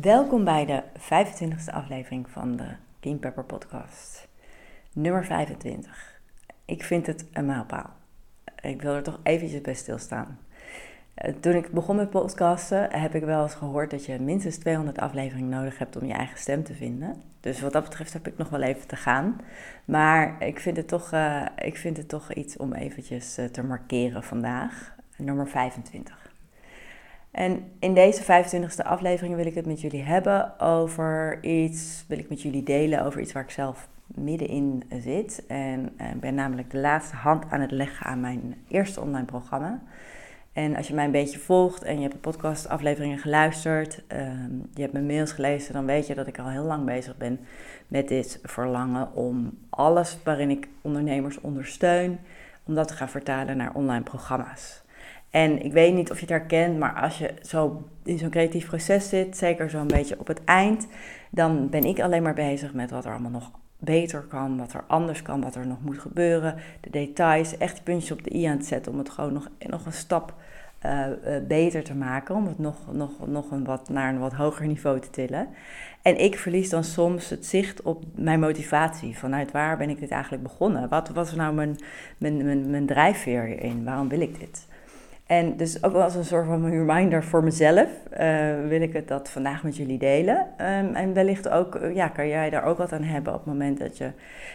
Welkom bij de 25e aflevering van de Keen Pepper Podcast. Nummer 25. Ik vind het een mijlpaal. Ik wil er toch eventjes bij stilstaan. Eh, toen ik begon met podcasten heb ik wel eens gehoord dat je minstens 200 afleveringen nodig hebt om je eigen stem te vinden. Dus wat dat betreft heb ik nog wel even te gaan. Maar ik vind het toch, uh, ik vind het toch iets om eventjes uh, te markeren vandaag. Nummer 25. En in deze 25e aflevering wil ik het met jullie hebben over iets, wil ik met jullie delen over iets waar ik zelf middenin zit. En ik ben namelijk de laatste hand aan het leggen aan mijn eerste online programma. En als je mij een beetje volgt en je hebt de podcastafleveringen geluisterd, ehm, je hebt mijn mails gelezen, dan weet je dat ik al heel lang bezig ben met dit verlangen om alles waarin ik ondernemers ondersteun, om dat te gaan vertalen naar online programma's. En ik weet niet of je het herkent, maar als je zo in zo'n creatief proces zit, zeker zo'n beetje op het eind, dan ben ik alleen maar bezig met wat er allemaal nog beter kan, wat er anders kan, wat er nog moet gebeuren. De details, echt die puntjes op de i aan het zetten om het gewoon nog, nog een stap uh, beter te maken. Om het nog, nog, nog een wat, naar een wat hoger niveau te tillen. En ik verlies dan soms het zicht op mijn motivatie. Vanuit waar ben ik dit eigenlijk begonnen? Wat was nou mijn, mijn, mijn, mijn drijfveer hierin? Waarom wil ik dit? En dus ook als een soort van reminder voor mezelf uh, wil ik het dat vandaag met jullie delen. Um, en wellicht ook, eh, ja, kan jij daar ook wat aan hebben op het moment dat je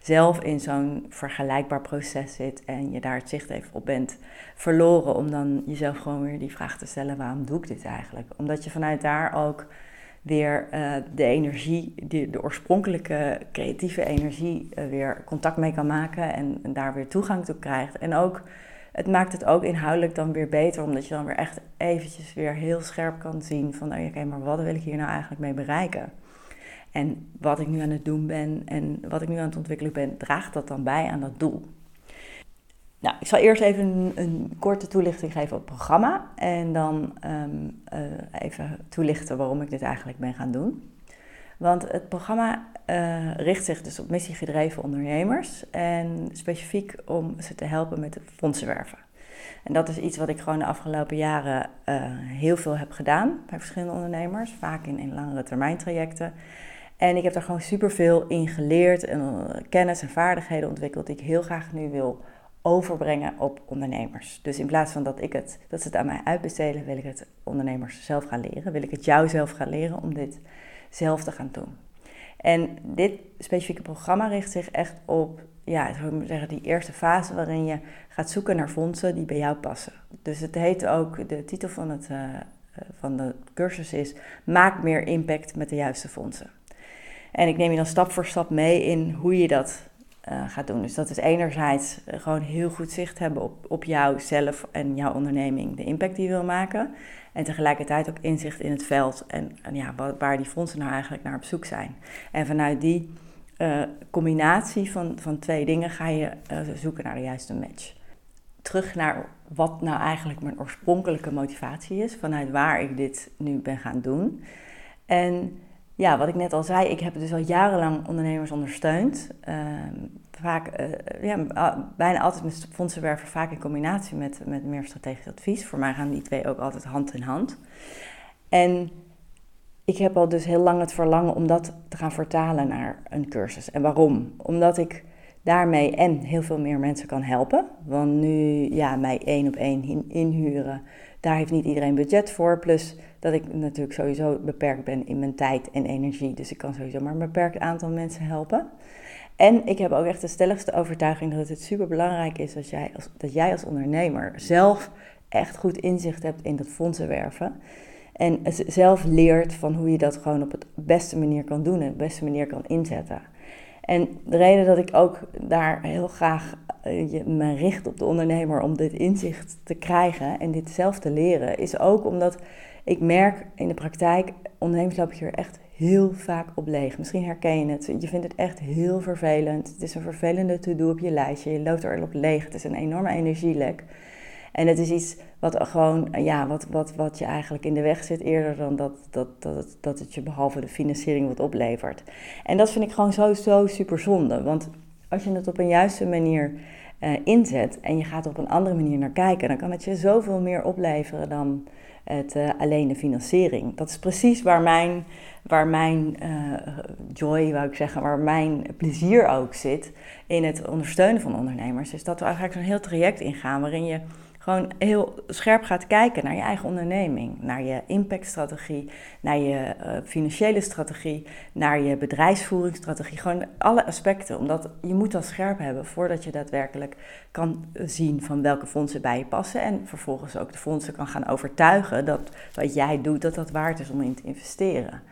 zelf in zo'n vergelijkbaar proces zit en je daar het zicht even op bent verloren. Om dan jezelf gewoon weer die vraag te stellen, waarom doe ik dit eigenlijk? Omdat je vanuit daar ook weer uh, de energie, de, de, oorspronkelijke creatieve energie, weer contact mee kan maken en, en daar weer toegang toe krijgt. En ook het maakt het ook inhoudelijk dan weer beter, omdat je dan weer echt eventjes weer heel scherp kan zien van, oh, oké, maar wat wil ik hier nou eigenlijk mee bereiken? En wat ik nu aan het doen ben en wat ik nu aan het ontwikkelen ben, draagt dat dan bij aan dat doel? Nou, ik zal eerst even een, een korte toelichting geven op het programma en dan um, uh, even toelichten waarom ik dit eigenlijk ben gaan doen. Want het programma uh, richt zich dus op missiegedreven ondernemers en specifiek om ze te helpen met het fondsenwerven. En dat is iets wat ik gewoon de afgelopen jaren uh, heel veel heb gedaan bij verschillende ondernemers, vaak in, langere termijn trajecten. En ik heb daar gewoon superveel in geleerd en uh, kennis en vaardigheden ontwikkeld die ik heel graag nu wil overbrengen op ondernemers. Dus in plaats van dat, ik het, dat ze het aan mij uitbesteden, wil ik het ondernemers zelf gaan leren. Wil ik het jou zelf gaan leren om dit zelf te gaan doen. En dit specifieke programma richt zich echt op, ja, zeggen, die eerste fase waarin je gaat zoeken naar fondsen die bij jou passen. Dus het heet ook, de titel van, het, uh, van de cursus is Maak meer impact met de juiste fondsen. En ik neem je dan stap voor stap mee in hoe je dat uh, gaat doen. Dus dat is enerzijds gewoon heel goed zicht hebben op, op jouzelf en jouw onderneming, de impact die je wil maken. En tegelijkertijd ook inzicht in het veld en, ja, waar die fondsen nou eigenlijk naar op zoek zijn. En vanuit die uh, combinatie van, van twee dingen ga je zoeken naar de juiste match. Terug naar wat nou eigenlijk mijn oorspronkelijke motivatie is, vanuit waar ik dit nu ben gaan doen. En ja, wat ik net al zei, ik heb dus al jarenlang ondernemers ondersteund. Uh, vaak, uh, ja, bijna altijd met fondsenwerven, vaak in combinatie met, met meer strategisch advies. Voor mij gaan die twee ook altijd hand in hand. En ik heb al dus heel lang het verlangen om dat te gaan vertalen naar een cursus. En waarom? Omdat ik daarmee en heel veel meer mensen kan helpen. Want nu, ja, mij één op één inhuren, daar heeft niet iedereen budget voor. Plus dat ik natuurlijk sowieso beperkt ben in mijn tijd en energie. Dus ik kan sowieso maar een beperkt aantal mensen helpen. En ik heb ook echt de stelligste overtuiging dat het super belangrijk is dat jij, als, dat jij als ondernemer zelf echt goed inzicht hebt in dat fondsenwerven. En zelf leert van hoe je dat gewoon op de beste manier kan doen en op de beste manier kan inzetten. En de reden dat ik ook daar heel graag je me richt op de ondernemer om dit inzicht te krijgen en dit zelf te leren, is ook omdat ik merk in de praktijk, ondernemers lopen hier echt heel vaak op leeg. Misschien herken je het. Je vindt het echt heel vervelend. Het is een vervelende to-do op je lijstje. Je loopt er op leeg. Het is een enorme energielek. En het is iets wat gewoon, ja, wat, wat, wat je eigenlijk in de weg zit eerder dan dat, dat, dat, het, dat het je behalve de financiering wat oplevert. En dat vind ik gewoon zo, zo super zonde. Want als je het op een juiste manier uh, inzet en je gaat er op een andere manier naar kijken, dan kan het je zoveel meer opleveren dan het, uh, alleen de financiering. Dat is precies waar mijn, waar mijn uh, joy, wou ik zeggen, waar mijn plezier ook zit in het ondersteunen van ondernemers. Is dat we eigenlijk zo'n heel traject ingaan waarin je gewoon heel scherp gaat kijken naar je eigen onderneming, naar je impactstrategie, naar je uh, financiële strategie, naar je bedrijfsvoeringsstrategie, gewoon alle aspecten. Omdat je moet dat scherp hebben voordat je daadwerkelijk kan zien van welke fondsen bij je passen en vervolgens ook de fondsen kan gaan overtuigen dat wat jij doet, dat dat waard is om in te investeren.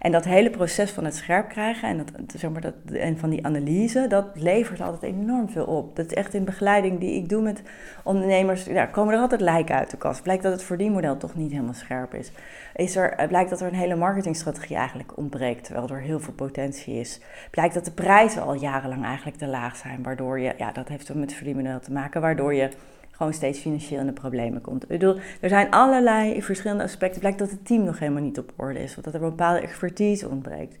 En dat hele proces van het scherp krijgen en, dat, zeg maar dat, en van die analyse, dat levert altijd enorm veel op. Dat is echt in begeleiding die ik doe met ondernemers, ja, komen er altijd lijken uit de kast. Blijkt dat het verdienmodel toch niet helemaal scherp is. is er, blijkt dat er een hele marketingstrategie eigenlijk ontbreekt, terwijl er heel veel potentie is. Blijkt dat de prijzen al jarenlang eigenlijk te laag zijn, waardoor je, ja, dat heeft met het verdienmodel te maken, waardoor je gewoon steeds financieel in de problemen komt. Ik bedoel, er zijn allerlei verschillende aspecten. Blijkt dat het team nog helemaal niet op orde is, of dat er een bepaalde expertise ontbreekt.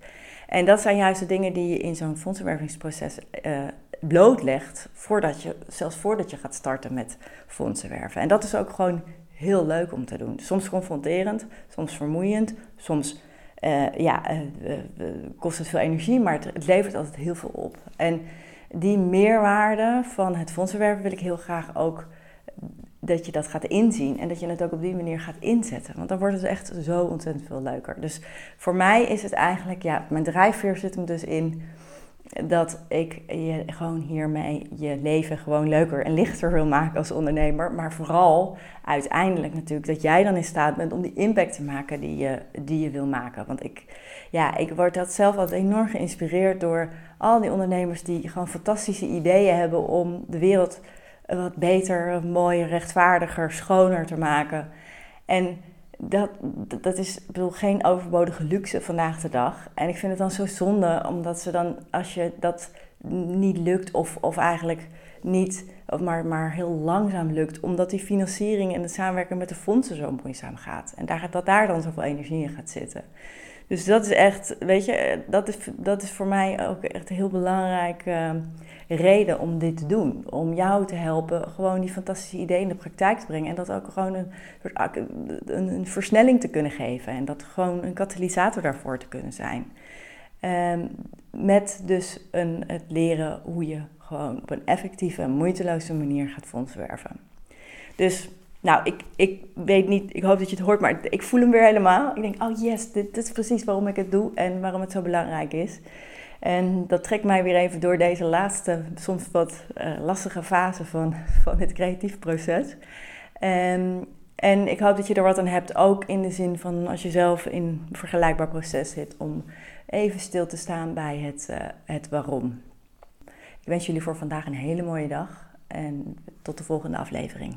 En dat zijn juist de dingen die je in zo'n fondsenwervingsproces uh, blootlegt, voordat je, zelfs voordat je gaat starten met fondsenwerven. En dat is ook gewoon heel leuk om te doen. Soms confronterend, soms vermoeiend, soms uh, ja, uh, kost het veel energie, maar het, het levert altijd heel veel op. En die meerwaarde van het fondsenwerven wil ik heel graag ook dat je dat gaat inzien en dat je het ook op die manier gaat inzetten. Want dan wordt het echt zo ontzettend veel leuker. Dus voor mij is het eigenlijk, ja, mijn drijfveer zit hem dus in dat ik je gewoon hiermee je leven gewoon leuker en lichter wil maken als ondernemer. Maar vooral uiteindelijk natuurlijk dat jij dan in staat bent om die impact te maken die je, die je wil maken. Want ik, ja, ik word dat zelf altijd enorm geïnspireerd door al die ondernemers die gewoon fantastische ideeën hebben om de wereld wat beter, mooier, rechtvaardiger, schoner te maken. En dat, dat is bedoel, geen overbodige luxe vandaag de dag. En ik vind het dan zo zonde, omdat ze dan, als je dat niet lukt, of, of eigenlijk niet, of maar, maar heel langzaam lukt, omdat die financiering en het samenwerken met de fondsen zo moeizaam gaat. En daar, dat daar dan zoveel energie in gaat zitten. Dus dat is echt, weet je, dat is, dat is voor mij ook echt een heel belangrijke ehm, reden om dit te doen. Om jou te helpen gewoon die fantastische ideeën in de praktijk te brengen. En dat ook gewoon een, een, een versnelling te kunnen geven. En dat gewoon een katalysator daarvoor te kunnen zijn. Um, met dus een, het leren hoe je gewoon op een effectieve en moeiteloze manier gaat fondswerven. Dus nou, ik, ik weet niet, ik hoop dat je het hoort, maar ik voel hem weer helemaal. Ik denk, oh yes, dit, is precies waarom ik het doe en waarom het zo belangrijk is. En dat trekt mij weer even door deze laatste, soms wat uh, lastige fase van, van het creatieve proces. En, en ik hoop dat je er wat aan hebt, ook in de zin van als je zelf in een vergelijkbaar proces zit, om even stil te staan bij het, uh, het waarom. Ik wens jullie voor vandaag een hele mooie dag en tot de volgende aflevering.